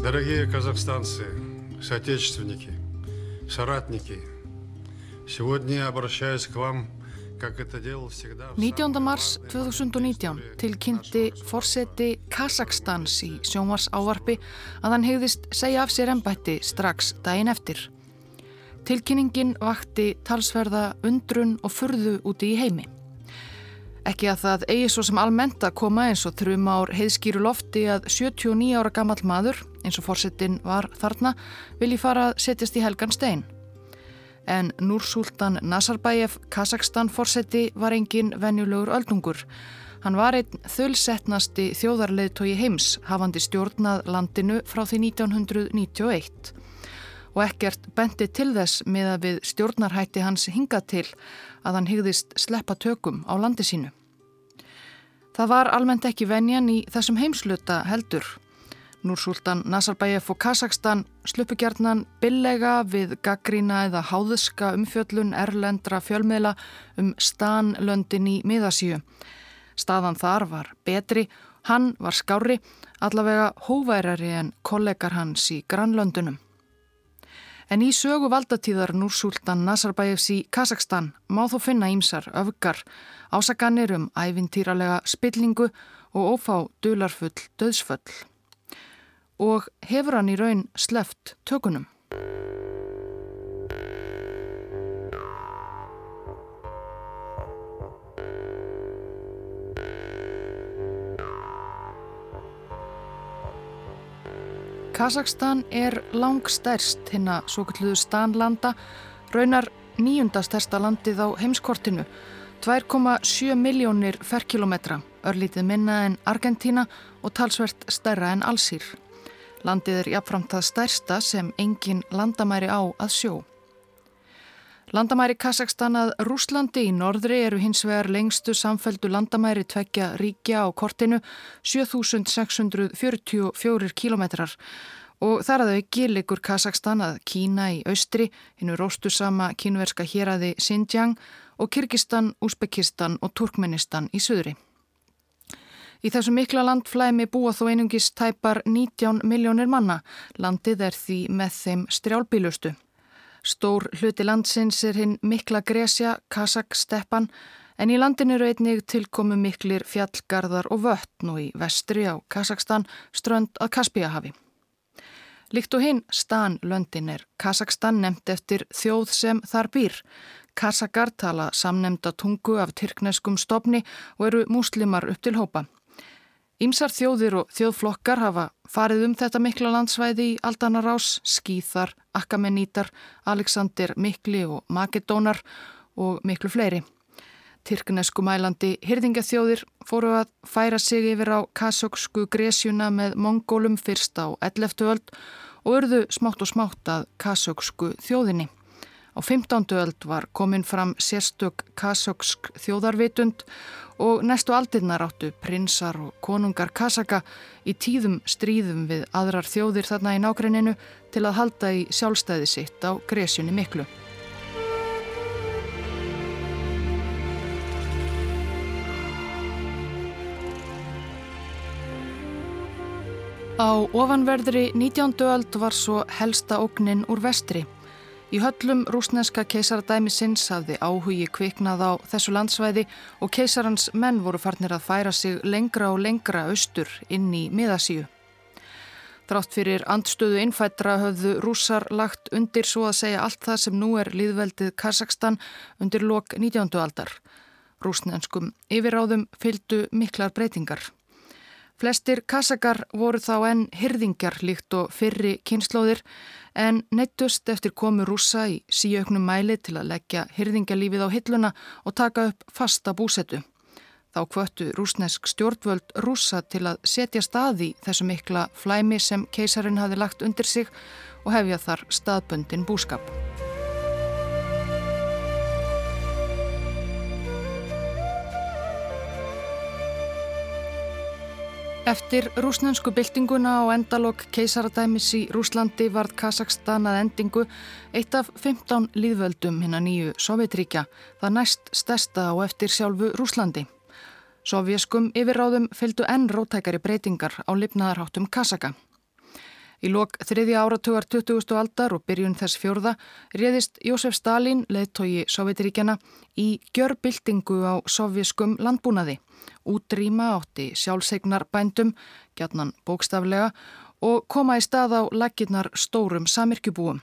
Дорогие казахстанцы, соотечественники, соратники, сегодня я обращаюсь к вам 19. mars 2019 tilkynnti forseti Kazakstans í sjónvars ávarpi að hann hegðist segja af sér ennbætti strax daginn eftir. Tilkynningin vakti talsverða undrun og furðu úti í heimi. Ekki að það eigi svo sem almennt að koma eins og þrjum ár heiðskýru lofti að 79 ára gammal maður, eins og forsetin var þarna, vilji fara að setjast í helgan stein en Núrsultan Nazarbayev, Kazakstan forseti, var engin venjulegur öldungur. Hann var einn þölsettnasti þjóðarleðtogi heims, hafandi stjórnað landinu frá því 1991 og ekkert bendi til þess með að við stjórnarhætti hans hinga til að hann hygðist sleppa tökum á landi sínu. Það var almennt ekki venjan í þessum heimsluta heldur Núrsultan Nazarbayev og Kazakstan sluppugjarnan billega við gaggrína eða háðuska umfjöllun erlendra fjölmiðla um stanlöndin í miðasíu. Staðan þar var betri, hann var skári, allavega hóværari en kollegar hans í grannlöndunum. En í sögu valdatíðar Núrsultan Nazarbayevs í Kazakstan má þó finna ímsar öfgar, ásaganir um ævintýralega spillingu og ófá dularfull döðsföll og hefur hann í raun sleft tökunum. Kazakstan er langstærst hinn að svo kalluðu stanlanda, raunar nýjundastærsta landið á heimskortinu, 2,7 miljónir ferkilometra, örlítið minna en Argentina og talsvert stærra en Allsýr. Landið er jafnframt það stærsta sem engin landamæri á að sjó. Landamæri Kazakstan að Rúslandi í norðri eru hins vegar lengstu samfældu landamæri tvekja ríkja á kortinu 7644 kilometrar og þar að þau gilikur Kazakstan að Kína í austri, hinnu róstusama kínverska héræði Xinjiang og Kyrkistan, Úsbekistan og Turkmenistan í söðri. Í þessu mikla landflæmi búa þó einungis tæpar 19 miljónir manna. Landið er því með þeim strjálbílustu. Stór hluti landsins er hinn mikla Gresja, Kazak, Steppan en í landin eru einnig tilkomu miklir fjallgarðar og vöttn og í vestri á Kazakstan strönd að Kaspíahafi. Líkt og hinn Stanlöndin er Kazakstan nefnt eftir þjóð sem þar býr. Kazakar tala samnemnda tungu af tyrkneskum stopni og eru múslimar upp til hópa. Ímsar þjóðir og þjóðflokkar hafa farið um þetta mikla landsvæði í Aldanarás, Skýþar, Akkamenítar, Alexander Mikli og Makedónar og miklu fleiri. Tyrknesku mælandi hyrðingathjóðir fóru að færa sig yfir á kasöksku gresjuna með mongólum fyrst á 11. öld og urðu smátt og smátt að kasöksku þjóðinni. Á 15. öld var komin fram sérstök kasöksk þjóðarvitund og næstu aldinnar áttu prinsar og konungar Kasaka í tíðum stríðum við aðrar þjóðir þarna í nákrenninu til að halda í sjálfstæði sitt á Gresjunni miklu. Á ofanverðri 19. öld var svo helsta ógnin úr vestri Í höllum rúsneska keisaradæmisins hafði áhugi kviknað á þessu landsvæði og keisarans menn voru farnir að færa sig lengra og lengra austur inn í miðasíu. Drátt fyrir andstöðu innfættra höfðu rússar lagt undir svo að segja allt það sem nú er líðveldið Kazakstan undir lok 19. aldar. Rúsnenskum yfiráðum fylgdu miklar breytingar. Flestir Kazakar voru þá enn hyrðingjar líkt og fyrri kynnslóðir en neittust eftir komu rúsa í síauknum mæli til að leggja hyrðingalífið á hilluna og taka upp fasta búsetu. Þá kvöttu rúsnesk stjórnvöld rúsa til að setja staði þessu mikla flæmi sem keisarin hafi lagt undir sig og hefja þar staðböndin búskap. Eftir rúsnensku byltinguna og endalokk keisaradæmis í Rúslandi varð Kazakstan að endingu eitt af 15 líðvöldum hinn að nýju Sovjetríkja, það næst stærsta á eftir sjálfu Rúslandi. Sovjeskum yfirráðum fylgdu enn rótækari breytingar á lifnaðarháttum Kazaka. Í lok þriðja áratugar 20. aldar og byrjun þess fjörða réðist Jósef Stalin, leðtogi Sovjetiríkjana, í gjörbyltingu á sovjaskum landbúnaði. Útrýma átti sjálfsegnar bændum, gjarnan bókstaflega, og koma í stað á lakirnar stórum samirkjubúum.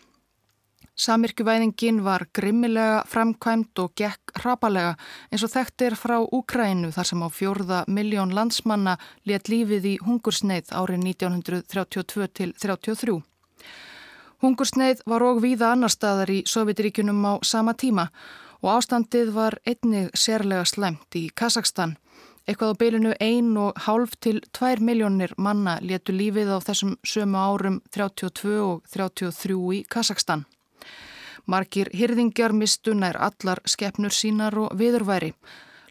Samirkjuvæðingin var grimmilega framkvæmt og gekk hrapalega eins og þekkt er frá Úkrænu þar sem á fjórða miljón landsmanna let lífið í hungursneið árið 1932-33. Hungursneið var og víða annar staðar í Sovjetiríkunum á sama tíma og ástandið var einnig sérlega slemt í Kazakstan. Eitthvað á bylinu ein og hálf til tvær miljónir manna letu lífið á þessum sömu árum 32 og 33 í Kazakstan. Markir hyrðingjar mistu nær allar skeppnur sínar og viðurværi.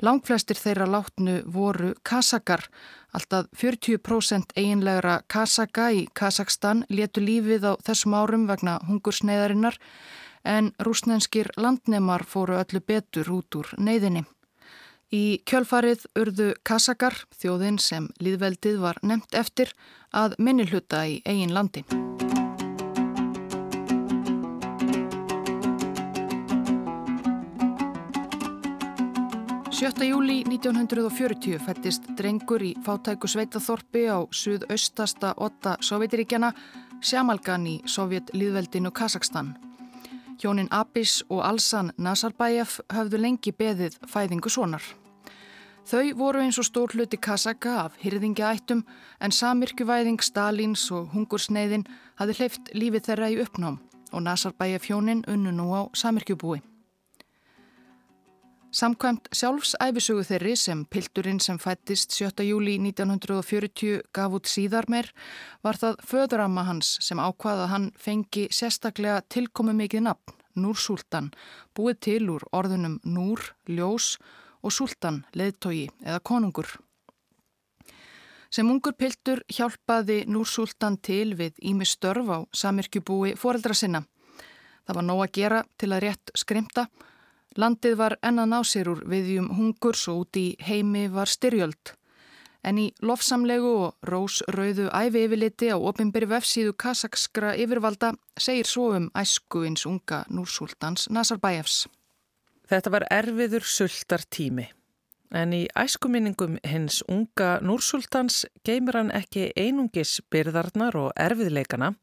Langflestir þeirra látnu voru kasakar. Alltaf 40% eiginlegra kasaka í Kazakstan letu lífið á þessum árum vegna hungursneiðarinnar en rúsnenskir landnemar fóru öllu betur út úr neyðinni. Í kjölfarið urðu kasakar, þjóðin sem líðveldið var nefnt eftir, að minnilhuta í eigin landi. 7. júli 1940 fættist drengur í fátæku sveitaþorpi á suðaustasta otta Sovjetiríkjana, Sjamalgan í Sovjet-Líðveldinu Kazakstan. Hjónin Abis og Alsan Nazarbayev höfðu lengi beðið fæðingu sonar. Þau voru eins og stór hluti Kazaka af hyrðingjaættum en samirkjuvæðing Stalins og hungursneiðin hafði hleyft lífið þeirra í uppnám og Nazarbayev hjónin unnu nú á samirkjubúi. Samkvæmt sjálfsæfisögu þeirri sem pilturinn sem fættist 7. júli 1940 gaf út síðar meir var það föðuramma hans sem ákvaða hann fengi sérstaklega tilkomi mikið nafn, Núr-Súltan, búið til úr orðunum Núr, Ljós og Súltan, leðtogi eða konungur. Sem ungur piltur hjálpaði Núr-Súltan til við Ími Störf á samirkjubúi foreldra sinna. Það var nóg að gera til að rétt skrimta og Landið var ennan á sér úr viðjum hungurs og út í heimi var styrjöld. En í lofsamlegu og rósrauðu æfi yfirliti á ofinberi vefsíðu kasakskra yfirvalda segir svo um æsku eins unga núrsultans Nazarbæjefs. Þetta var erfiður sultar tími. En í æskuminningum hins unga núrsultans geymir hann ekki einungis byrðarnar og erfiðleikana,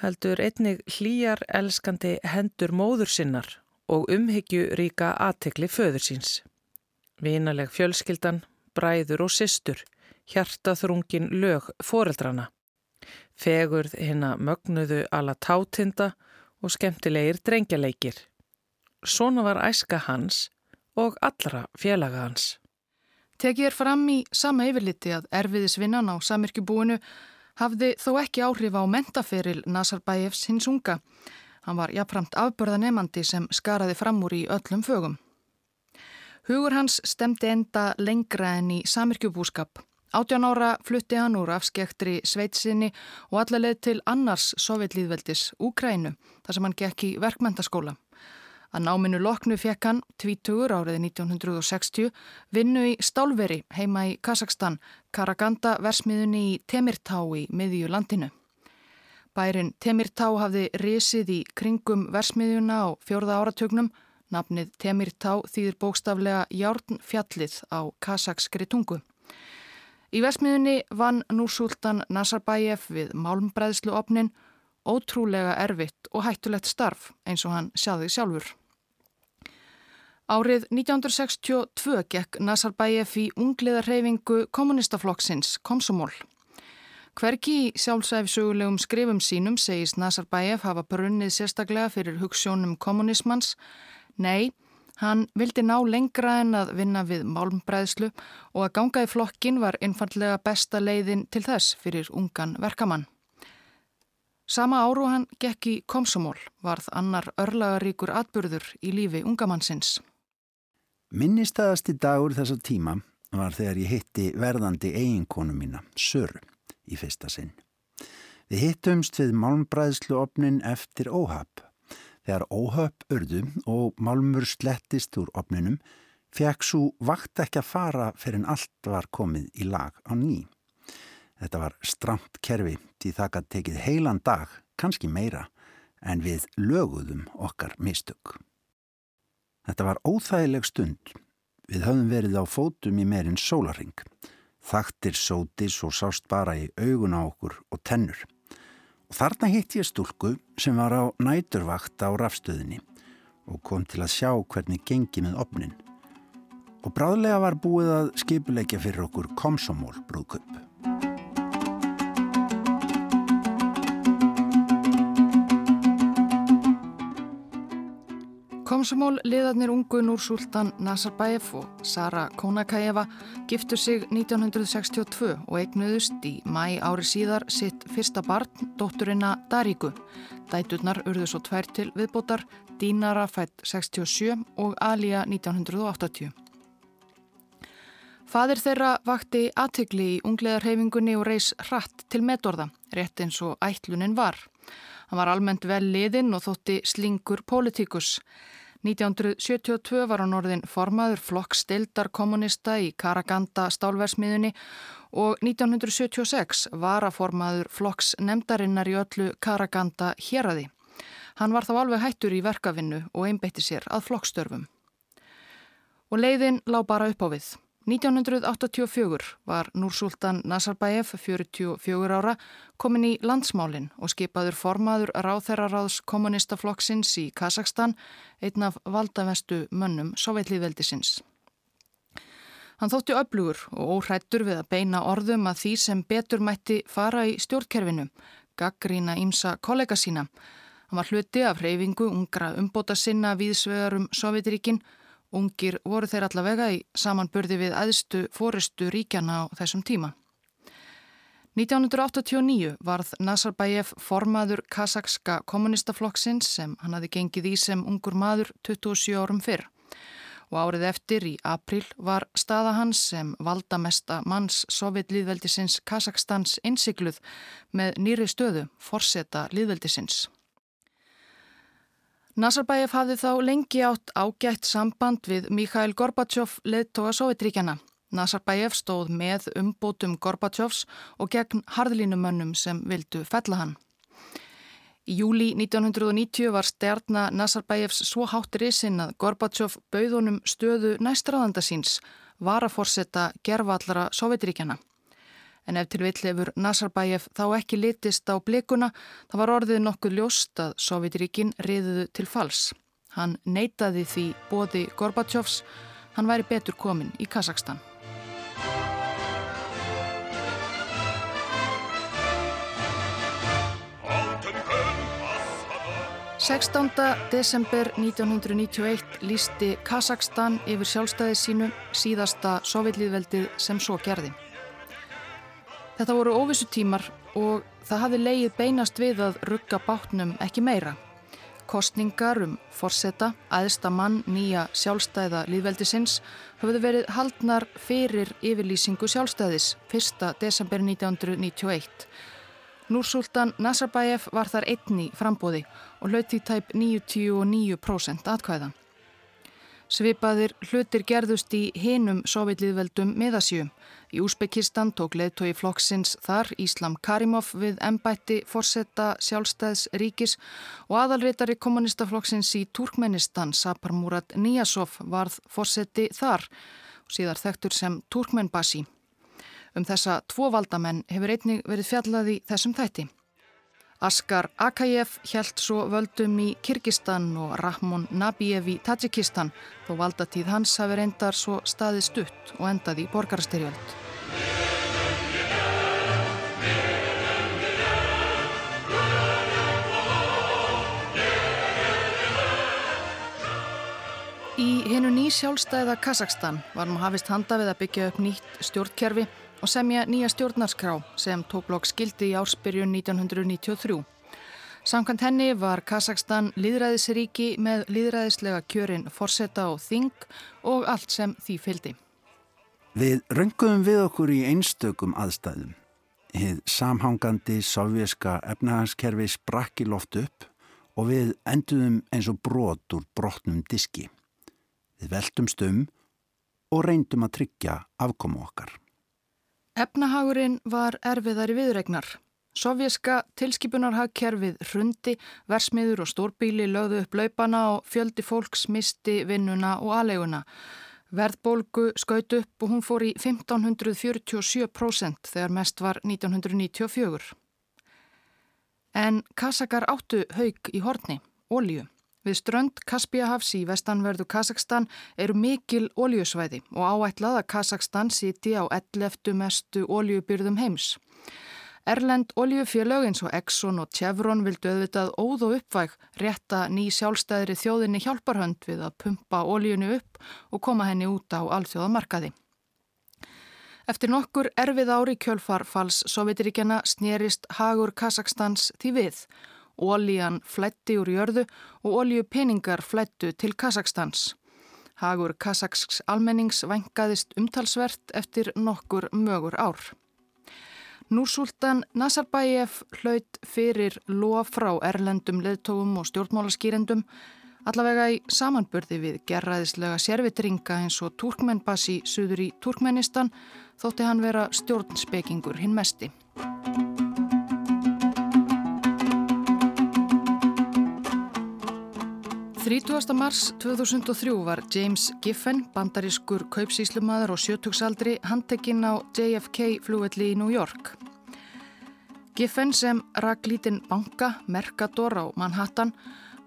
heldur einnig hlýjar elskandi hendur móður sinnar og umhyggju ríka aðtekli föður síns. Vinaleg fjölskyldan, bræður og systur, hjartaþrungin lög foreldrana. Fegurð hinna mögnuðu alla tátinda og skemmtilegir drengjaleikir. Svona var æska hans og allra félaga hans. Tekið er fram í sama yfirliti að erfiðisvinnan á samirkjubúinu hafði þó ekki áhrif á mentaferil Nazarbæjefs hins unga. Hann var jafnframt afbörðanemandi sem skaraði fram úr í öllum fögum. Hugur hans stemdi enda lengra en í samirkjubúskap. 18 ára flutti hann úr afskektri sveitsinni og allarleið til annars sovjetlýðveldis, Úkrænu, þar sem hann gekk í verkmentaskóla. Að náminu loknu fekk hann, 20 árið 1960, vinnu í Stálveri heima í Kazakstan, Karaganda versmiðunni í Temirtá í miðju landinu. Bærin Temirtá hafði risið í kringum versmiðjuna á fjörða áratögnum. Nafnið Temirtá þýðir bókstaflega Járnfjallið á kasakskri tungu. Í versmiðjunni vann núsultan Nazarbæjef við málmbræðsluopnin ótrúlega erfitt og hættulegt starf eins og hann sjáði sjálfur. Árið 1962 gekk Nazarbæjef í ungliðarhefingu kommunistaflokksins Komsomól. Hverki í sjálfsæfisögulegum skrifum sínum segist Nazarbæjef hafa brunnið sérstaklega fyrir hugssjónum kommunismans. Nei, hann vildi ná lengra en að vinna við málmbræðslu og að ganga í flokkin var einfallega besta leiðin til þess fyrir ungan verkamann. Sama áru hann gekk í komsumól varð annar örlagaríkur atburður í lífi ungamannsins. Minnistæðasti dagur þessa tíma var þegar ég hitti verðandi eiginkonu mína, Söru í fyrsta sinn. Við hittumst við málmbræðsluopnin eftir óhap. Þegar óhap urðu og málmur slettist úr opninum, fekk svo vakt ekki að fara fyrir en allt var komið í lag á ný. Þetta var stramt kerfi því það gæti tekið heilan dag, kannski meira, en við löguðum okkar mistök. Þetta var óþægileg stund. Við höfum verið á fótum í meirinn sólaring. Þaktir sótis og sást bara í augun á okkur og tennur. Og þarna hitt ég stúlku sem var á næturvakt á rafstöðinni og kom til að sjá hvernig gengi með opnin. Og bráðlega var búið að skipuleikja fyrir okkur komsomól brúðköp. Komsomól liðarnir ungu Núrsultan Nazarbayev og Sara Konakajeva giftu sig 1962 og eignuðust í mæ ári síðar sitt fyrsta barn, dótturina Daríku. Dæturnar urðu svo tvær til viðbótar, Dínara fætt 67 og Alija 1980. Fadir þeirra vakti aðtökli í ungleðarhefingunni og reys hratt til metorða, rétt eins og ætlunin var. Hann var almennt vel liðinn og þótti slingur pólitíkus. 1972 var hann orðin formaður flokksdeildar kommunista í Karaganda stálversmiðunni og 1976 var að formaður flokks nefndarinnar í öllu Karaganda héradi. Hann var þá alveg hættur í verkavinnu og einbeitti sér að flokkstörfum. Og leiðin lág bara upp á við. 1984 var Núrsultan Nazarbayev, 44 ára, komin í landsmálinn og skipaður formaður ráþeraráðs kommunistaflokksins í Kazakstan, einn af valdavestu mönnum Sovjetlíðveldisins. Hann þótti öflugur og óhrættur við að beina orðum að því sem betur mætti fara í stjórnkerfinu, gaggrína ímsa kollega sína. Hann var hluti af reyfingu ungra umbóta sinna viðsvegarum Sovjetríkinn Ungir voru þeir allavega í samanburði við aðstu fóristu ríkjana á þessum tíma. 1989 varð Nazarbayev formaður Kazakska kommunistaflokksins sem hann hafi gengið í sem ungur maður 27 árum fyrr og árið eftir í april var staða hans sem valdamesta manns Sovjetlýðveldisins Kazakstans innsikluð með nýri stöðu forseta Lýðveldisins. Nazarbayev hafði þá lengi átt ágætt samband við Mikhail Gorbachev leðtoga Sovjetríkjana. Nazarbayev stóð með umbótum Gorbachevs og gegn harðlínumönnum sem vildu fella hann. Í júli 1990 var stjarnar Nazarbayevs svo háttir í sinn að Gorbachev bauðunum stöðu næstraðanda síns, var að forsetta gerfallara Sovjetríkjana. En ef til vill hefur Nazarbayev þá ekki litist á blikuna, það var orðið nokkuð ljóst að Sovjetiríkin riðuðu til fals. Hann neytaði því bóði Gorbachevs, hann væri betur komin í Kazakstan. Sextánda desember 1991 lísti Kazakstan yfir sjálfstæði sínu síðasta sovjetlýðveldið sem svo gerði. Þetta voru óvissu tímar og það hafi leið beinast við að rugga bátnum ekki meira. Kostningar um forsetta, aðsta mann nýja sjálfstæða líðveldisins höfðu verið haldnar fyrir yfirlýsingu sjálfstæðis 1. desember 1991. Núrsultan Nazarbayev var þar einni frambóði og hlauti tæp 99% atkvæða. Svipaðir hlutir gerðust í hinum sovjetlýðveldum miðasjö. Í Úsbekistan tók leðtói flokksins þar Íslam Karimov við embætti forsetta sjálfstæðs ríkis og aðalritari kommunistaflokksins í Turkmenistan Sapar Murad Niyasov varð forseti þar og síðar þektur sem Turkmenbasi. Um þessa tvo valdamenn hefur einnig verið fjallað í þessum þætti. Askar Akayev hjælt svo völdum í Kyrkistan og Rahmon Nabiev í Tajikistan þó valdatíð hans hafi reyndar svo staði stutt og endaði í borgarstyrjöld. Í hennu ný sjálfstæða Kazakstan var nú hafist handa við að byggja upp nýtt stjórnkerfi og semja nýja stjórnarskrá sem tók blokk skildi í ársbyrjun 1993. Samkvæmt henni var Kazakstan líðræðisríki með líðræðislega kjörin forsetta og þing og allt sem því fyldi. Við röngum við okkur í einstökum aðstæðum. Hið samhangandi sovjerska efnahagskerfi sprakki loft upp og við enduðum eins og brot úr brotnum diski. Við veltum stum og reyndum að tryggja afkomu okkar. Efnahagurinn var erfiðar í viðregnar. Sovjerska tilskipunarhagkerfið hrundi, versmiður og stórbíli lögðu upp laupana og fjöldi fólks misti vinnuna og aðleguna. Verðbólgu skaut upp og hún fór í 1547% þegar mest var 1994. En Kasakar áttu haug í horni, ólju. Við strönd Kaspíahafs í vestanverðu Kazakstan eru mikil óljusvæði og áætlað að Kazakstan siti á 11. mestu óljubyrðum heims. Erlend oljufélög eins og Exxon og Chevron vildu auðvitað óð og uppvæg rétta ný sjálfstæðri þjóðinni hjálparhönd við að pumpa oljunu upp og koma henni út á alþjóðamarkaði. Eftir nokkur erfið ári kjölfarfals Sovjetiríkjana snérist Hagur Kazakstans því við. Ólíjan flætti úr jörðu og oljupeningar flættu til Kazakstans. Hagur Kazaksks almennings vengaðist umtalsvert eftir nokkur mögur ár. Núsultan Nazarbayev hlaut fyrir lof frá erlendum leðtógum og stjórnmálaskýrendum allavega í samanburði við gerraðislega sérvitringa eins og Turkmenbasi suður í Turkmenistan þótti hann vera stjórnspekingur hinn mesti. 30. mars 2003 var James Giffen, bandarískur kaupsíslumadur og sjötugsaldri, handtekinn á JFK flúvelli í New York. Giffen sem rak lítinn banka, Mercador á Manhattan,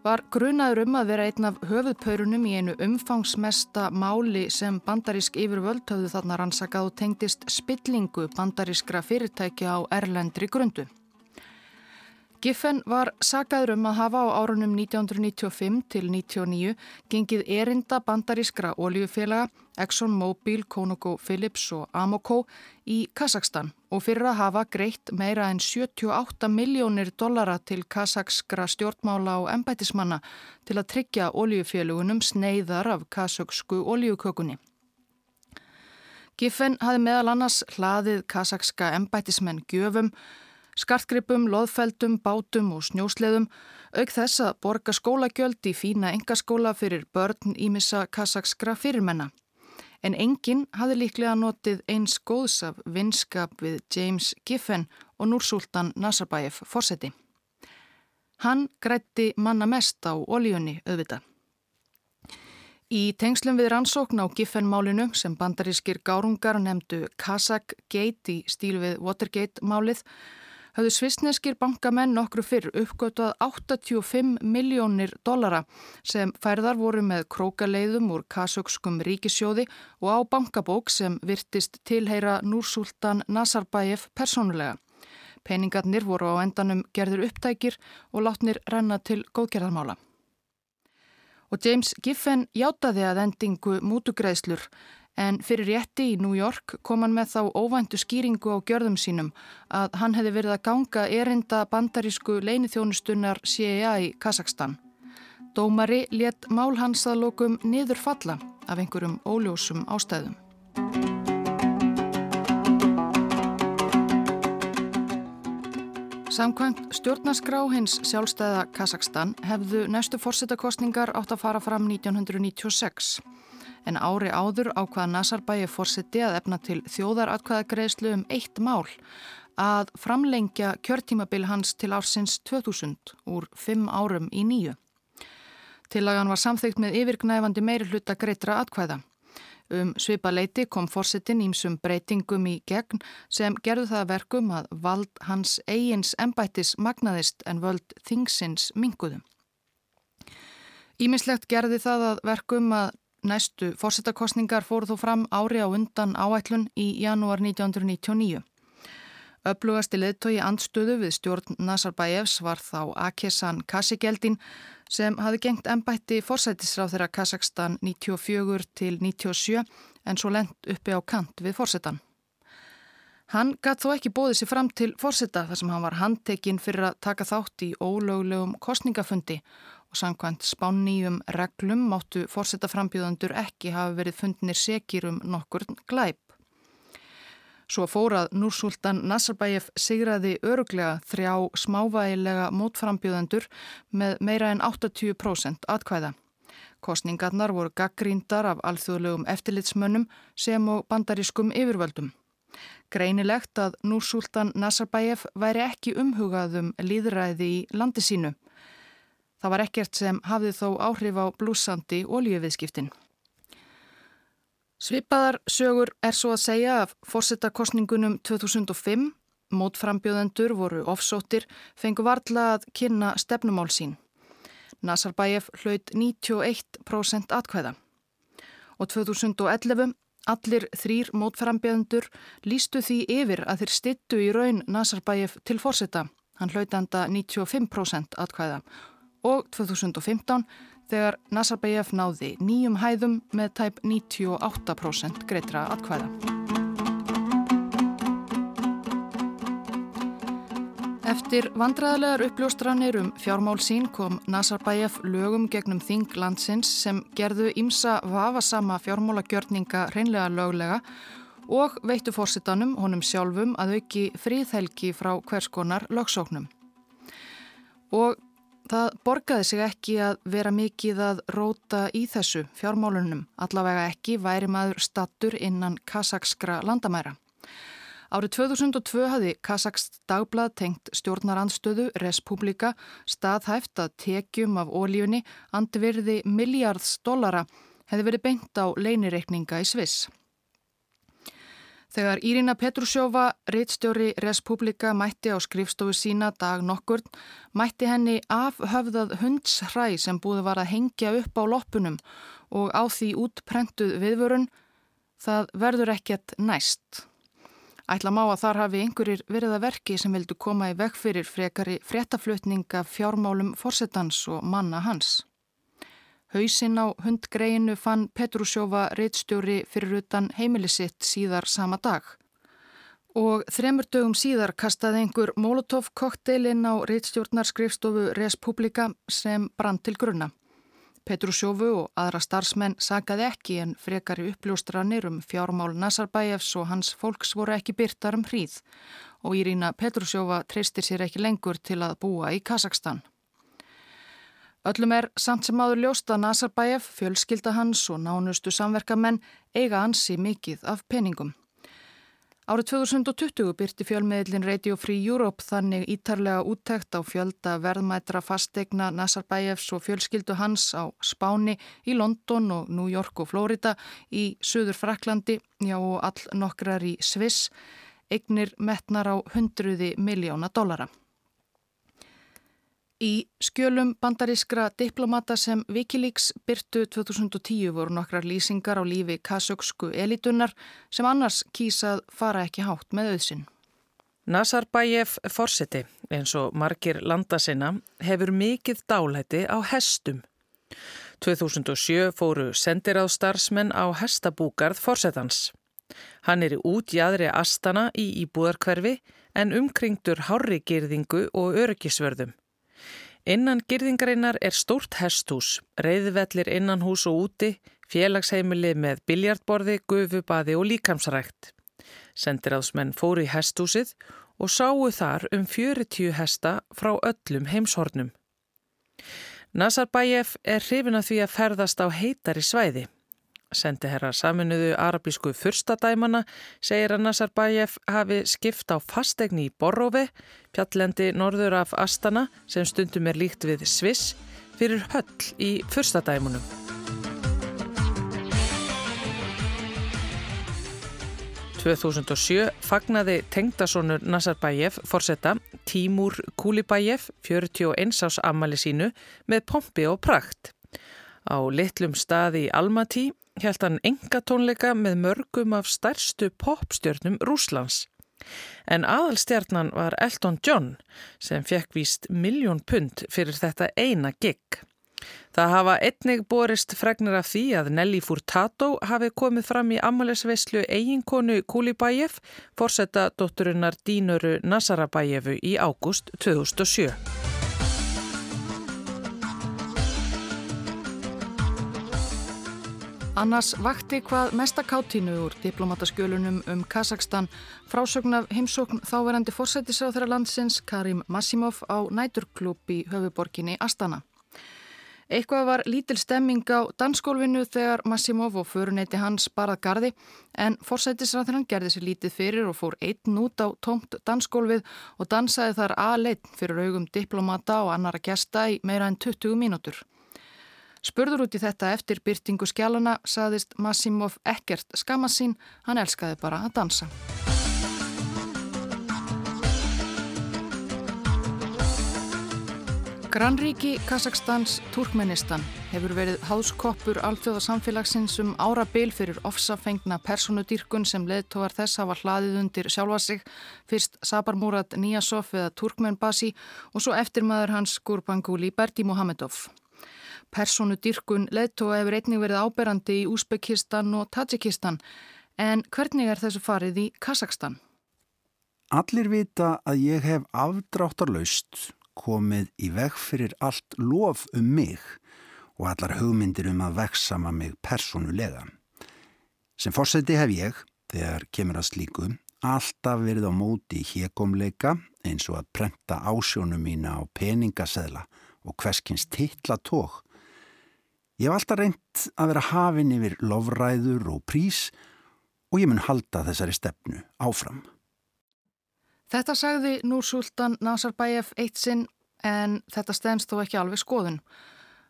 var grunaður um að vera einn af höfuðpaurunum í einu umfangsmesta máli sem bandarísk yfirvöld höfðu þarna rannsakað og tengdist spillingu bandarískra fyrirtækja á Erlendri grundu. Giffen var sagaður um að hafa á árunum 1995 til 1999 gengið erinda bandarískra oljufélaga Exxon Mobil, ConocoPhillips og Amoco í Kazakstan og fyrir að hafa greitt meira en 78 miljónir dollara til kazakskra stjórnmála og embætismanna til að tryggja oljufélagunum sneiðar af kazaksku oljukökunni. Giffen hafi meðal annars hlaðið kazakska embætismenn gjöfum skartgripum, loðfeldum, bátum og snjósleðum, auk þess að borga skólagjöld í fína engaskóla fyrir börn ímissa kasakskra fyrirmenna. En enginn hafði líklega notið eins góðs af vinskap við James Giffen og Núrsultan Nazarbayev fórseti. Hann grætti manna mest á olíunni auðvitað. Í tengslum við rannsókn á Giffen-málinu sem bandarískir gárungar nefndu Kazak Gate í stíl við Watergate málið hafðu svisneskir bankamenn nokkru fyrr uppgötuð 85 miljónir dollara sem færðar voru með krókaleiðum úr kasökskum ríkisjóði og á bankabók sem virtist tilheyra Núrsultan Nazarbayev persónulega. Peningarnir voru á endanum gerður upptækir og látnir renna til góðgerðarmála. Og James Giffen hjátaði að endingu mútugreðslur en fyrir rétti í New York kom hann með þá óvæntu skýringu á gjörðum sínum að hann hefði verið að ganga erinda bandarísku leinithjónustunnar CIA í Kazakstan. Dómari let mál hans að lokum niður falla af einhverjum óljósum ástæðum. Samkvæmt stjórnaskrá hins sjálfstæða Kazakstan hefðu næstu fórsetakostningar átt að fara fram 1996 en ári áður ákvaða Nazarbæi fórseti að efna til þjóðaratkvæðagreðslu um eitt mál að framlengja kjörtímabil hans til ársins 2000 úr fimm árum í nýju. Tillagan var samþygt með yfirgnæfandi meiri hluta greitra atkvæða. Um svipa leiti kom fórsetin ímsum breytingum í gegn sem gerðu það verkum að vald hans eigins embættis magnaðist en völd þingsins minguðum. Ímislegt gerði það að verkum að Næstu fórsetakostningar fóru þó fram ári á undan áætlun í janúar 1999. Öflugasti leðtói andstöðu við stjórn Nazarbayevs var þá Akesan Kasigeldin sem hafi gengt ennbætti fórsættisráð þeirra Kazakstan 94 til 97 en svo lent uppi á kant við fórsetan. Hann gætt þó ekki bóðið sér fram til fórseta þar sem hann var handtekinn fyrir að taka þátt í ólöglegum kostningafundi og samkvæmt spánníum reglum máttu fórsetaframbjöðandur ekki hafa verið fundnir sekir um nokkur glæp. Svo fórað Núrsultan Nazarbayev sigraði öruglega þrjá smávægilega mótframbjöðandur með meira en 80% atkvæða. Kostningarnar voru gaggríndar af alþjóðlegum eftirlitsmönnum sem og bandarískum yfirvöldum. Greinilegt að Núsultan Nazarbayev væri ekki umhugað um líðræði í landi sínu. Það var ekkert sem hafði þó áhrif á blúsandi ólíuviðskiptin. Svipaðar sögur er svo að segja af fórsetakostningunum 2005. Mótframbjöðendur voru ofsóttir, fengu varla að kynna stefnumál sín. Nazarbayev hlaut 91% atkvæða. Og 2011 Allir þrýr mótframbjöðendur lístu því yfir að þeir stittu í raun Nazarbayev til fórseta. Hann hlautenda 95% atkvæða og 2015 þegar Nazarbayev náði nýjum hæðum með tæp 98% greitra atkvæða. Eftir vandræðilegar uppljóstranir um fjármál sín kom Nazarbayev lögum gegnum þing landsins sem gerðu ímsa vafasama fjármálagjörninga reynlega löglega og veittu fórsitanum honum sjálfum að auki fríðhelgi frá hverskonar lögsóknum. Og það borgaði sig ekki að vera mikið að róta í þessu fjármálunum, allavega ekki væri maður stattur innan kasakskra landamæra. Árið 2002 hafði Kazakst dagblad tengt stjórnarandstöðu Respublika staðhæft að tekjum af ólíunni andvirði miljards dollara hefði verið beint á leinireikninga í Sviss. Þegar Írina Petrusjófa, reittstjóri Respublika, mætti á skrifstofu sína dag nokkur, mætti henni afhöfðað hundshræ sem búið var að hengja upp á loppunum og á því útprentuð viðvörun, það verður ekkert næst. Ætla má að þar hafi einhverjir verið að verki sem vildu koma í veg fyrir frekari fréttaflutninga fjármálum forsetans og manna hans. Hausinn á hundgreinu fann Petrusjófa reittstjóri fyrir utan heimilisitt síðar sama dag. Og þremur dögum síðar kastaði einhver Molotov kokteilinn á reittstjórnarskrifstofu Respublika sem brann til grunna. Petrusjófu og aðra starfsmenn sagaði ekki en frekari uppljóstranir um fjármál Nazarbæjefs og hans fólks voru ekki byrtar um hríð og Írína Petrusjófa treystir sér ekki lengur til að búa í Kazakstan. Öllum er samt sem áður ljósta Nazarbæjef, fjölskylda hans og nánustu samverkamenn eiga ansi mikið af peningum. Árið 2020 byrti fjölmiðlin Radio Free Europe þannig ítarlega úttækt á fjölda verðmætra fastegna Nazarbayevs og fjölskyldu hans á Spáni, í London og New York og Florida, í Suður Fraklandi, já og all nokkrar í Sviss, eignir metnar á hundruði miljóna dollara. Í skjölum bandarískra diplomata sem Wikileaks byrtu 2010 voru nokkrar lýsingar á lífi kasöksku elitunar sem annars kýsað fara ekki hátt með auðsin. Nazarbayev Forseti, eins og margir landa sinna, hefur mikið dálæti á hestum. 2007 fóru sendir á hestabúkarð Forsetans. Hann er í útjæðri astana í íbúðarkverfi en umkringtur hárrigirðingu og öryggisvörðum. Innan girðingarinnar er stórt hesthús, reyðvellir innan hús og úti, félagsheimili með biljartborði, gufubaði og líkamsrækt. Sendiráðsmenn fóru í hesthúsið og sáu þar um 40 hesta frá öllum heimshornum. Nazarbayev er hrifin að því að ferðast á heitari svæði. Sendiherra saminuðu arabísku fyrstadæmana segir að Nazarbayev hafi skipt á fastegni í Borrofi, pjallendi norður af Astana sem stundum er líkt við Sviss, fyrir höll í fyrstadæmunum. – 2007 fagnaði tengdasónur Nazarbayev forsetta Tímur Kulibayev 41 ás ammali sínu með pompi og prakt. Á litlum staði í Almaty held hann enga tónleika með mörgum af stærstu popstjörnum Rúslands. En aðalstjarnan var Elton John sem fekk víst miljón pund fyrir þetta eina gig. Það hafa einnig borist fregnir af því að Nelly Furtado hafi komið fram í ammælisveislu eiginkonu Kulibæjef, forsetta dótturinnar Dínuru Nazarabæjefu í ágúst 2007. Annars vakti hvað mestakáttínu úr diplomataskjölunum um Kazakstan frásögn af heimsókn þáverandi fórsættisráð þeirra landsins Karim Massimov á næturklub í höfuborginni Astana. Eitthvað var lítil stemming á dansskólfinu þegar Massimov og föruneyti hans barað gardi en forsættisræðinan gerði sér lítið fyrir og fór einn út á tómt dansskólfið og dansaði þar aðleitt fyrir augum diplomata og annara gesta í meira en 20 mínútur. Spurður út í þetta eftir byrtingu skjálana saðist Massimov ekkert skamast sín, hann elskaði bara að dansa. Grannríki Kazakstans Turkmenistan hefur verið háskoppur alþjóða samfélagsins um árabil fyrir ofsafengna personudýrkun sem leðtógar þess hafa hlaðið undir sjálfa sig, fyrst Sabar Murad Niyasov eða Turkmenbasi og svo eftirmaður hans Gurbanguly Berdi Mohamedov. Personudýrkun leðtóga hefur einnig verið áberandi í Úsbekistan og Tajikistan en hvernig er þessu farið í Kazakstan? Allir vita að ég hef afdráttarlaust komið í veg fyrir allt lof um mig og allar hugmyndir um að veksama mig personulega. Sem fórseti hef ég, þegar kemur að slíku, alltaf verið á móti í hégomleika eins og að prenta ásjónum mína á peningaseðla og hverskins titla tók. Ég hef alltaf reynt að vera hafin yfir lofræður og prís og ég mun halda þessari stefnu áfram. Þetta sagði Núr Sultan Nazarbayev eitt sinn en þetta stendst þó ekki alveg skoðun.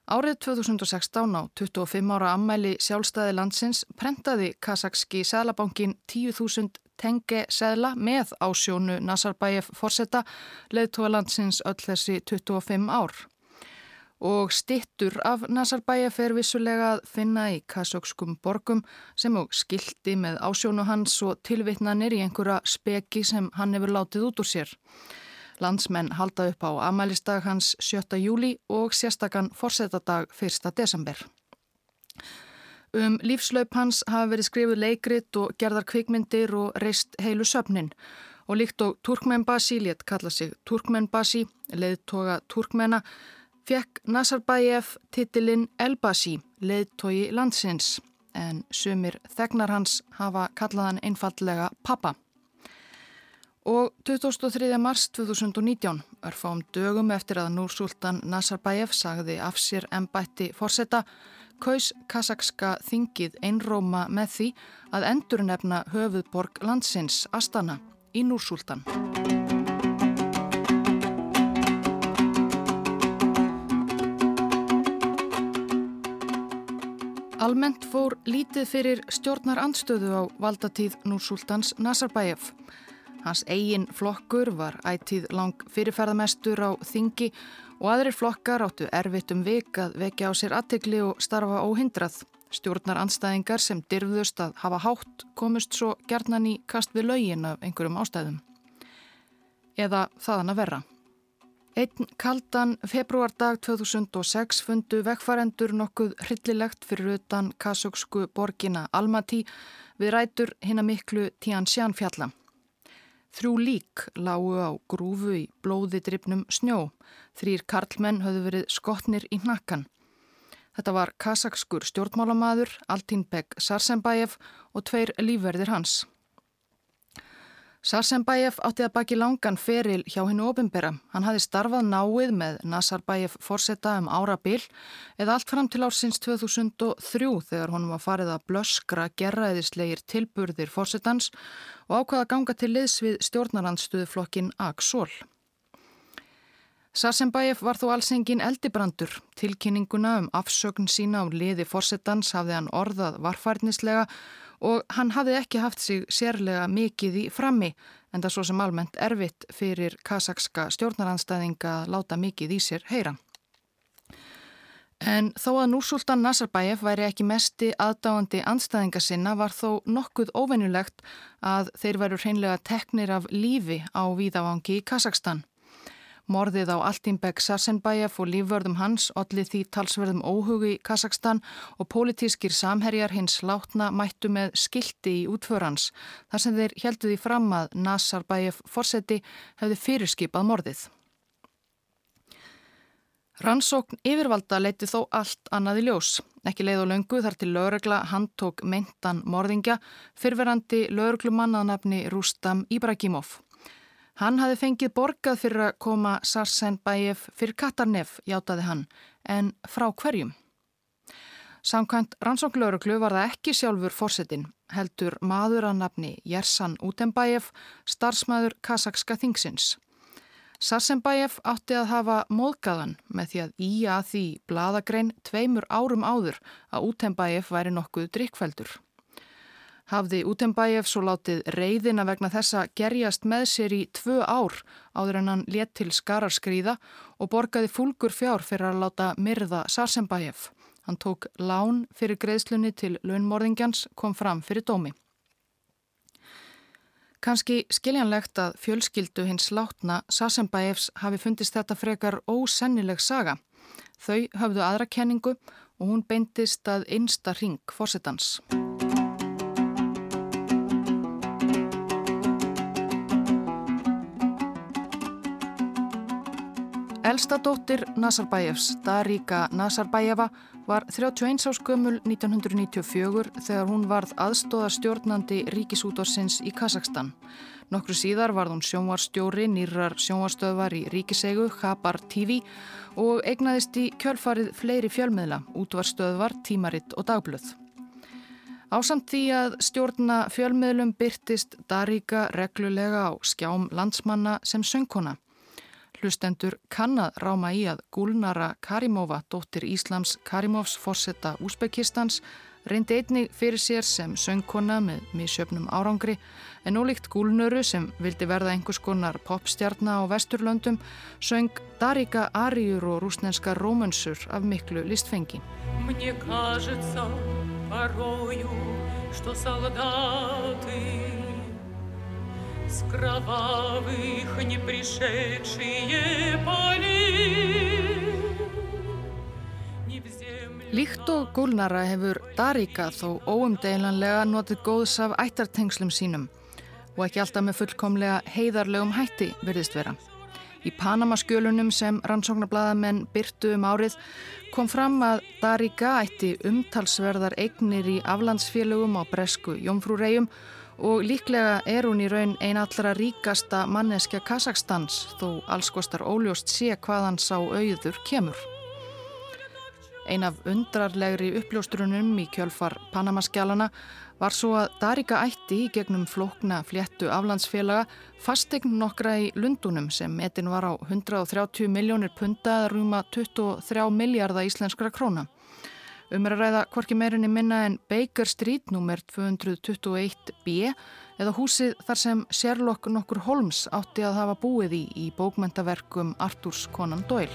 Árið 2016 á 25 ára ammæli sjálfstæði landsins prentaði Kazakski Sælabankin 10.000 tengi seðla með ásjónu Nazarbayev forsetta leðtóa landsins öll þessi 25 ár og stittur af Nazarbayev er vissulega að finna í kasökskum borgum sem og skildi með ásjónu hans og tilvittnanir í einhverja speki sem hann hefur látið út úr sér. Landsmenn halda upp á amælistag hans 7. júli og sérstakann forsetadag 1. desember. Um lífslaup hans hafa verið skrifuð leikrit og gerðar kvikmyndir og reist heilu söfnin og líkt og Turkmenbasi létt kalla sig Turkmenbasi, leiðtoga Turkmena fekk Nazarbayev titilinn Elbasi, leiðtogi landsins, en sumir þegnar hans hafa kallaðan einfallega pappa. Og 2003. mars 2019, örfám dögum eftir að Núrsultan Nazarbayev sagði af sér ennbætti fórseta, kaus kasakska þingið einróma með því að endurnefna höfuðborg landsins Astana í Núrsultan. Almennt fór lítið fyrir stjórnar andstöðu á valdatíð Núrsultans Nazarbayev. Hans eigin flokkur var ætíð lang fyrirferðamestur á þingi og aðrir flokkar áttu erfitt um vik að vekja á sér aðtegli og starfa óhindrað. Stjórnar anstæðingar sem dirfðust að hafa hátt komust svo gerðnan í kast við laugin af einhverjum ástæðum. Eða þaðan að verra. Einn kaldan februardag 2006 fundu vegfarendur nokkuð hryllilegt fyrir utan kasöksku borgina Almaty við rætur hinn að miklu Tiansjan fjalla. Þrjú lík lágu á grúfu í blóði drifnum snjó. Þrýr karlmenn höfðu verið skotnir í nakkan. Þetta var kasakskur stjórnmálamadur, Altínbeg Sarsenbæjef og tveir lífverðir hans. Sarsenbæjef átti að baki langan feril hjá hennu ofinbera. Hann hafi starfað náið með Nasarbæjef forsetta um ára bil eða allt fram til ársins 2003 þegar honum var farið að blöskra gerraðislegir tilburðir forsettans og ákvaða ganga til liðs við stjórnarandstöðuflokkin Aksól. Sarsenbæjef var þó alls engin eldibrandur. Tilkynninguna um afsögn sína á liði forsettans hafði hann orðað varfærnislega og hann hafði ekki haft sig sérlega mikið í frammi en það svo sem almennt erfitt fyrir kasakska stjórnaranstæðinga að láta mikið í sér heyra. En þó að Núsultan Nazarbayev væri ekki mesti aðdáandi anstæðinga sinna var þó nokkuð óvennulegt að þeir veru hreinlega teknir af lífi á víðavangi í Kazakstan. Morðið á Altimbek Sarsenbæjaf og lífvörðum hans, allir því talsverðum óhugi í Kazakstan og pólitískir samherjar hins látna mættu með skildi í útförans þar sem þeir heldu því fram að Nazarbæjaf fórseti hefði fyrirskipað morðið. Rannsókn yfirvalda leiti þó allt annað í ljós. Ekki leið og löngu þar til lögregla handtók meintan morðingja fyrverandi lögreglumannaðnafni Rústam Íbrakímov. Hann hafi fengið borgað fyrir að koma Sarsenbæjef fyrir Katarnef, játaði hann, en frá hverjum. Samkvæmt rannsóknlauruglu var það ekki sjálfur fórsetin, heldur maður að nafni Jersan Utenbæjef, starfsmæður Kasakska þingsins. Sarsenbæjef átti að hafa móðgæðan með því að í að því bladagrein tveimur árum áður að Utenbæjef væri nokkuð drikkveldur. Hafði Utenbæjef svo látið reyðina vegna þessa gerjast með sér í tvö ár áður en hann létt til skararskríða og borgaði fúlgur fjár fyrir að láta myrða Sarsenbæjef. Hann tók lán fyrir greiðslunni til launmorðingjans kom fram fyrir dómi. Kanski skiljanlegt að fjölskyldu hins látna Sasenbæefs hafi fundist þetta frekar ósennileg saga. Þau höfðu aðra kenningu og hún beintist að einsta ring fórsetans. Elsta dóttir Nazarbæjefs, Daríka Nazarbæjefa, var 31 áskömmul 1994 þegar hún varð aðstóða stjórnandi ríkisútorsins í Kazakstan. Nokkru síðar varð hún sjónvarstjóri nýrar sjónvarstöðvar í ríkisegu, Khabar TV og eignaðist í kjölfarið fleiri fjölmiðla, útvarstöðvar, tímaritt og dagblöð. Ásamt því að stjórna fjölmiðlum byrtist Daríka reglulega á skjám landsmanna sem söngkona. Hlustendur kannad ráma í að Gulnara Karimova, dóttir Íslams Karimovs forsetta Úsbekistans, reyndi einni fyrir sér sem söngkona með misjöfnum árangri en ólíkt Gulnöru sem vildi verða einhvers konar popstjarna á Vesturlöndum söng Darika Ariur og rúsnenska Rómönsur af miklu listfengi. Mér kæðist það varóju, stó salgati С кровавых не пришедшие полей Líkt og gúlnara hefur Daríka þó óumdeilanlega notið góðs af ættartengslum sínum og ekki alltaf með fullkomlega heiðarlegum hætti verðist vera. Í Panamaskjölunum sem rannsóknarbladamenn byrtu um árið kom fram að Daríka ætti umtalsverðar eignir í aflandsfélögum á bresku Jómfrúreyjum og líklega er hún í raun ein allra ríkasta manneskja Kazakstans þó alls kostar óljóst sé hvaðan sá auður kemur. Ein af undrarlegri uppljóstrunum í kjölfar Panamaskjálana var svo að Darika ætti í gegnum flókna fléttu aflandsfélaga fastegn nokkra í Lundunum sem metin var á 130 miljónir punta eða rúma 23 miljardar íslenskra króna. Um er að ræða hvorki meirinni minna en Baker Street nr. 221b eða húsið þar sem Sherlock nokkur Holmes átti að hafa búið í í bókmentaverkum Artúrs Conan Doyle.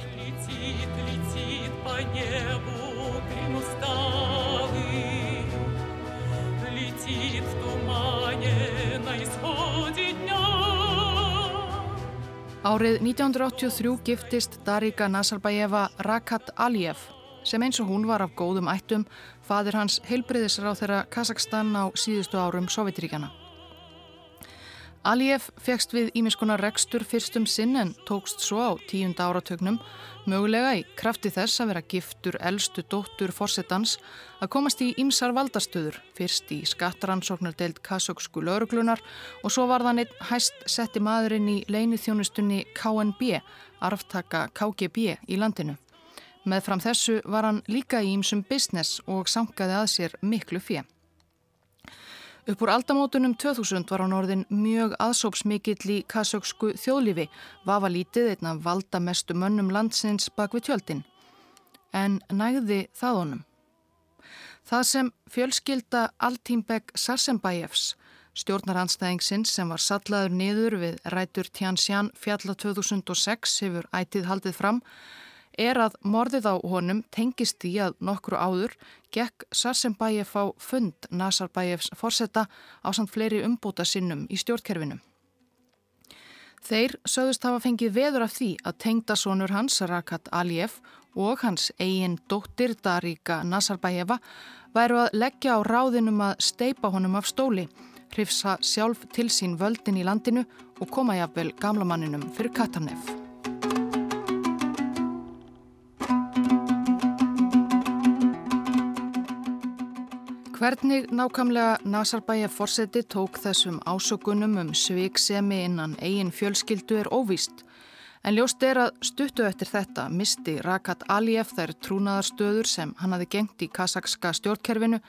Árið 1983 giftist Darika Nazarbayeva Rakat Aliyev sem eins og hún var af góðum ættum fadir hans heilbriðisráð þeirra Kazakstan á síðustu árum Sovjetríkjana. Aliyev fegst við ímiskunar rekstur fyrstum sinn en tókst svo á tíunda áratögnum, mögulega í krafti þess að vera giftur eldstu dóttur fórsetans að komast í ímsar valdastöður, fyrst í skattaransóknardeild kasöksku lauruglunar og svo var þann einn hæst setti maðurinn í leini þjónustunni KNB, arftaka KGB í landinu. Með fram þessu var hann líka í ímsum business og sankaði að sér miklu fjö. Upp úr aldamótunum 2000 var hann orðin mjög aðsópsmikill í kasöksku þjóðlífi, vafa lítið einna valda mestu mönnum landsins bak við tjöldin. En nægði það honum. Það sem fjölskylda Altímbek Sarsenbæjefs, stjórnaranstæðingsins sem var sallaður niður við rætur Tjansján fjalla 2006 hefur ætið haldið fram, er að morðið á honum tengist því að nokkru áður gekk Sarsenbæjef á fund Nasarbæjefs forsetta á samt fleiri umbúta sinnum í stjórnkerfinum. Þeir sögðust hafa fengið veður af því að tengdasónur hans Rakat Aliyev og hans eigin dóttir Daríka Nasarbæjefa væru að leggja á ráðinum að steipa honum af stóli, hrifsa sjálf til sín völdin í landinu og koma jafnvel gamlamanninum fyrir Katarnef. Hvernig nákamlega Nasarbæja fórseti tók þessum ásökunum um sviksemi innan eigin fjölskyldu er óvíst En ljóst er að stuttu eftir þetta misti Rakat Aliyev þær trúnaðarstöður sem hann hafi gengt í kasakska stjórnkerfinu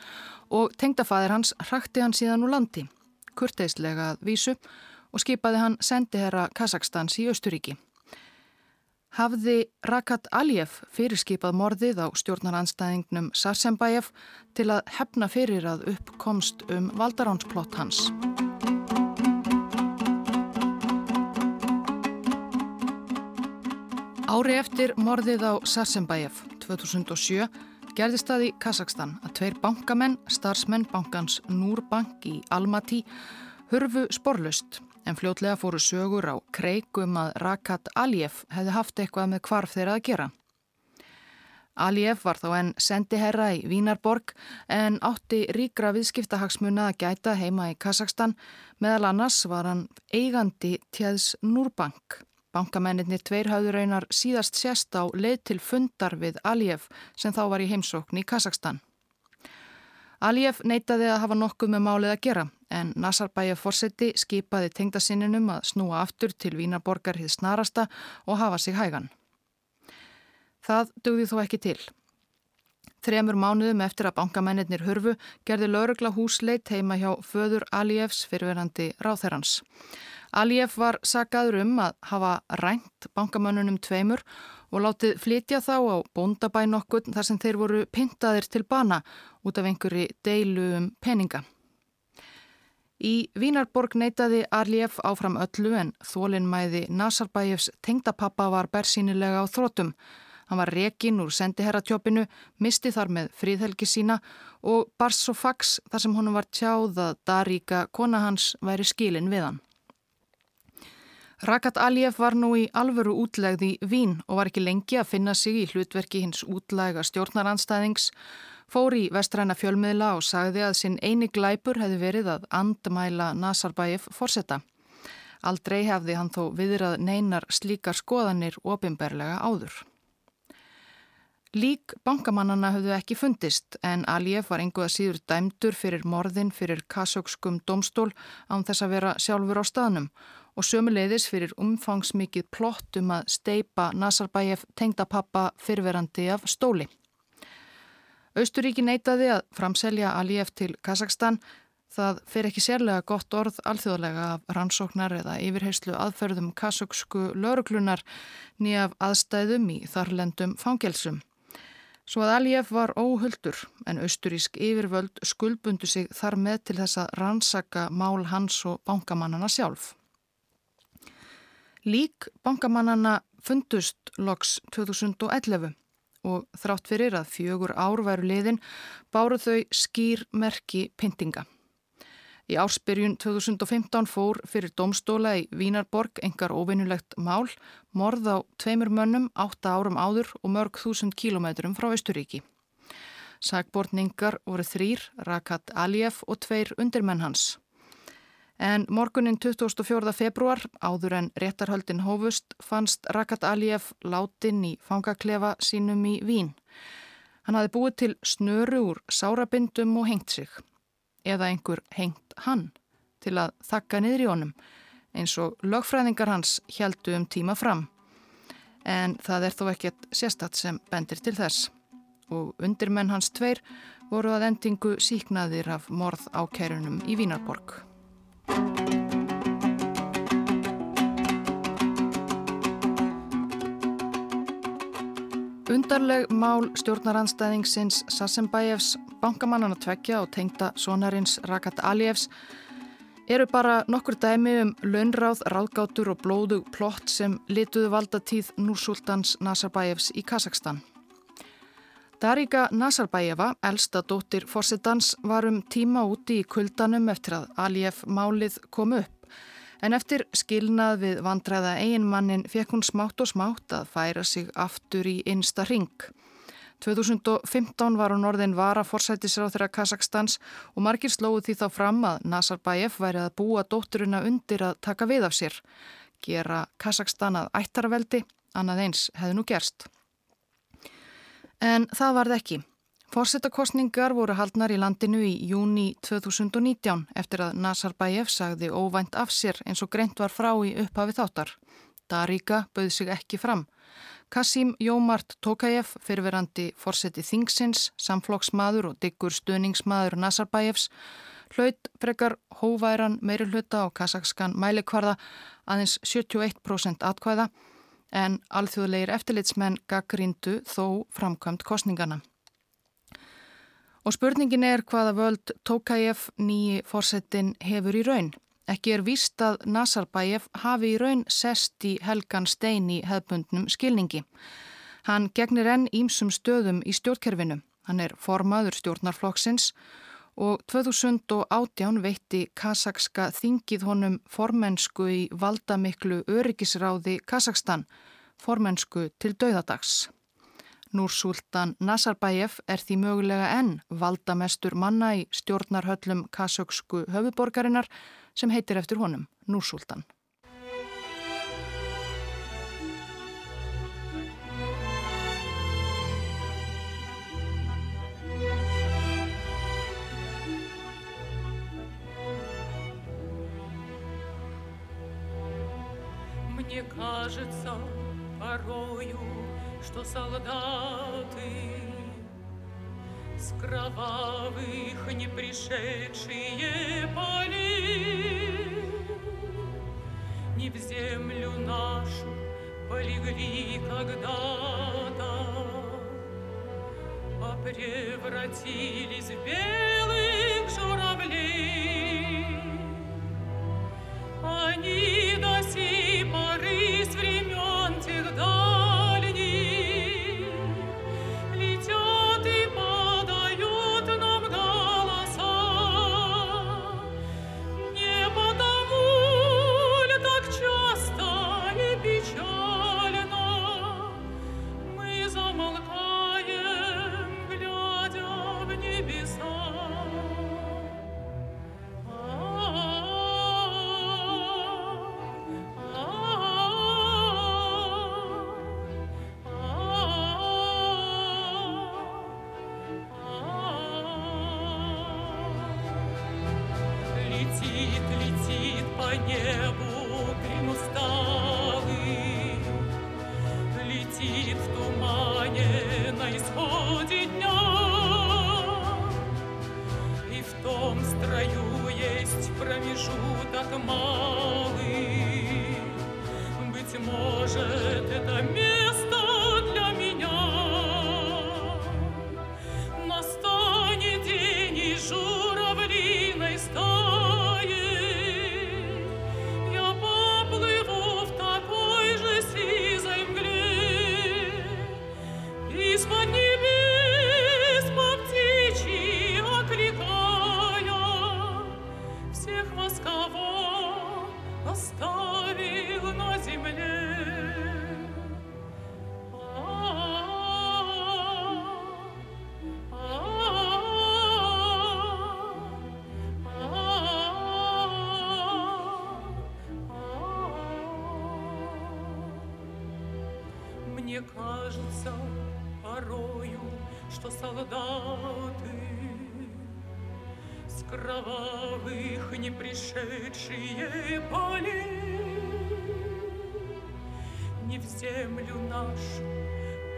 og tengdafæðir hans hrakti hann síðan úr landi, kurteislega vísu og skipaði hann sendiherra Kazakstans í Östuríki. Hafði Rakat Aliyev fyrirskipað morðið á stjórnaranstæðingnum Sarsenbæjev til að hefna fyrir að uppkomst um valdaránsplott hans. Ári eftir morðið á Sarsenbæjev 2007 gerðist það í Kazakstan að tveir bankamenn, starfsmenn bankans Núrbank í Almaty, hurfu sporlust en fljótlega fóru sögur á kreikum að Rakat Aliyev hefði haft eitthvað með hvarf þeirra að gera. Aliyev var þá enn sendiherra í Vínarborg en átti ríkra viðskiptahagsmuna að gæta heima í Kazakstan meðal annars var hann eigandi tjæðs Núrbank. Bankamennir tveir hafðu raunar síðast sérst á leið til fundar við Aliyev sem þá var í heimsókn í Kazakstan. Aliyev neytaði að hafa nokkuð með málið að gera en Nazarbæja fórseti skipaði tengdasinninum að snúa aftur til Vínaborgar hið snarasta og hafa sig hægan. Það dugði þó ekki til. Þremur mánuðum eftir að bankamennir hurfu gerði laurugla húsleit heima hjá föður Aliyevs fyrirverandi ráþerrans. Aliyev var sagaður um að hafa rænt bankamönnunum tveimur og látið flytja þá á bóndabæn okkur þar sem þeir voru pintaðir til bana út af einhverju deilu um peninga. Í Vínarborg neytaði Aliyev áfram öllu en þólinnmæði Nazarbæjefs tengdapappa var bersýnilega á þrótum. Hann var rekin úr sendiherratjópinu, misti þar með fríðhelgi sína og bar svo fax þar sem honum var tjáð að Daríka kona hans væri skilin við hann. Rakat Aliyev var nú í alvöru útlegð í Vín og var ekki lengi að finna sig í hlutverki hins útlæga stjórnaranstæðings, fór í vestræna fjölmiðla og sagði að sinn eini glæpur hefði verið að andmæla Nazarbæjef forsetta. Aldrei hefði hann þó viðrað neinar slíkar skoðanir ofinberlega áður. Lík bankamannana höfðu ekki fundist en Aliyev var einhverja síður dæmdur fyrir morðin fyrir kasökskum domstól án þess að vera sjálfur á staðnum og sömuleiðis fyrir umfangsmikið plott um að steipa Nazarbæjef tengdapappa fyrverandi af stóli. Austuríki neytaði að framselja Aliyev til Kazakstan. Það fer ekki sérlega gott orð alþjóðlega af rannsóknar eða yfirheyslu aðferðum kazaksku lauruglunar nýjaf aðstæðum í þarlendum fangelsum. Svo að Aliyev var óhuldur en austurísk yfirvöld skuldbundu sig þar með til þess að rannsaka mál hans og bankamannana sjálf. Lík bankamannana fundust loks 2011 og þrátt fyrir að fjögur ár væru liðin báru þau skýr merki pyntinga. Í ársbyrjun 2015 fór fyrir domstóla í Vínarborg engar ofinnulegt mál, morð á tveimur mönnum, átta árum áður og mörg þúsund kílometrum frá Östuríki. Sækbortningar voru þrýr, Rakat Aliyev og tveir undirmenn hans. En morgunin 24. februar, áður en réttarhöldin hófust, fannst Rakat Aliyev látin í fangaklefa sínum í Vín. Hann hafi búið til snöru úr sárabindum og hengt sig. Eða einhver hengt hann til að þakka niður í honum, eins og lögfræðingar hans heldu um tíma fram. En það er þó ekkert sérstatt sem bendir til þess. Og undirmenn hans tveir voru að endingu síknaðir af morð ákærunum í Vínarborg. Undarleg mál stjórnaranstæðingsins Sassenbæjefs, bankamannana tveggja og tengda sonarins Rakat Alijevs eru bara nokkur dæmi um launráð, ráðgátur og blóðug plott sem lituðu valdatíð Núsultans Nazarbæjevs í Kazakstan. Daríka Nazarbæjeva, elsta dóttir Fossetans, var um tíma úti í kuldanum eftir að Aliyev málið kom upp. En eftir skilnað við vandræða eiginmannin fekk hún smátt og smátt að færa sig aftur í einsta ring. 2015 var hún orðin vara forsætisráð þeirra Kazakstans og margir slóðu því þá fram að Nazarbæjef væri að búa dótturina undir að taka við af sér. Gera Kazakstan að ættarveldi, annað eins hefði nú gerst. En það varð ekki. Fórsetakostningar voru haldnar í landinu í júni 2019 eftir að Nazarbæjev sagði óvænt af sér eins og greint var frá í upphafi þáttar. Daríka bauð sig ekki fram. Kassim Jómart Tokajev, fyrverandi fórseti Þingsins, samflokksmaður og diggur stöningsmaður Nazarbæjevs, hlaut frekar hóværan meiri hluta á kazakskan mælikvarða aðeins 71% atkvæða en alþjóðleir eftirlitsmenn gaggríndu þó framkvæmt kostningana. Og spurningin er hvaða völd Tokajev nýji fórsetin hefur í raun. Ekki er víst að Nazarbæjef hafi í raun sest í helgan stein í hefbundnum skilningi. Hann gegnir enn ímsum stöðum í stjórnkerfinu. Hann er formaður stjórnarflokksins og 2018 veitti kasakska þingið honum formensku í valdamiklu öryggisráði Kazakstan, formensku til dauðadags. Núrsultan Nazarbæjef er því mögulega enn valdamestur manna í stjórnarhöllum kasöksku höfuborgarinnar sem heitir eftir honum, Núrsultan. Что солдаты с кровавых не пришедшие полей не в землю нашу полегли когда-то, а превратились в белых журавлей. Они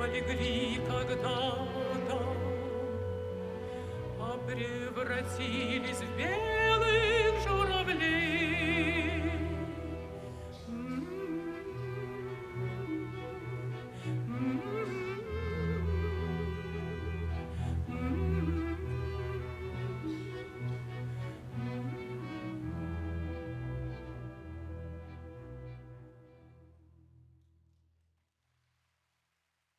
полегли когда-то, а превратились в журавлей.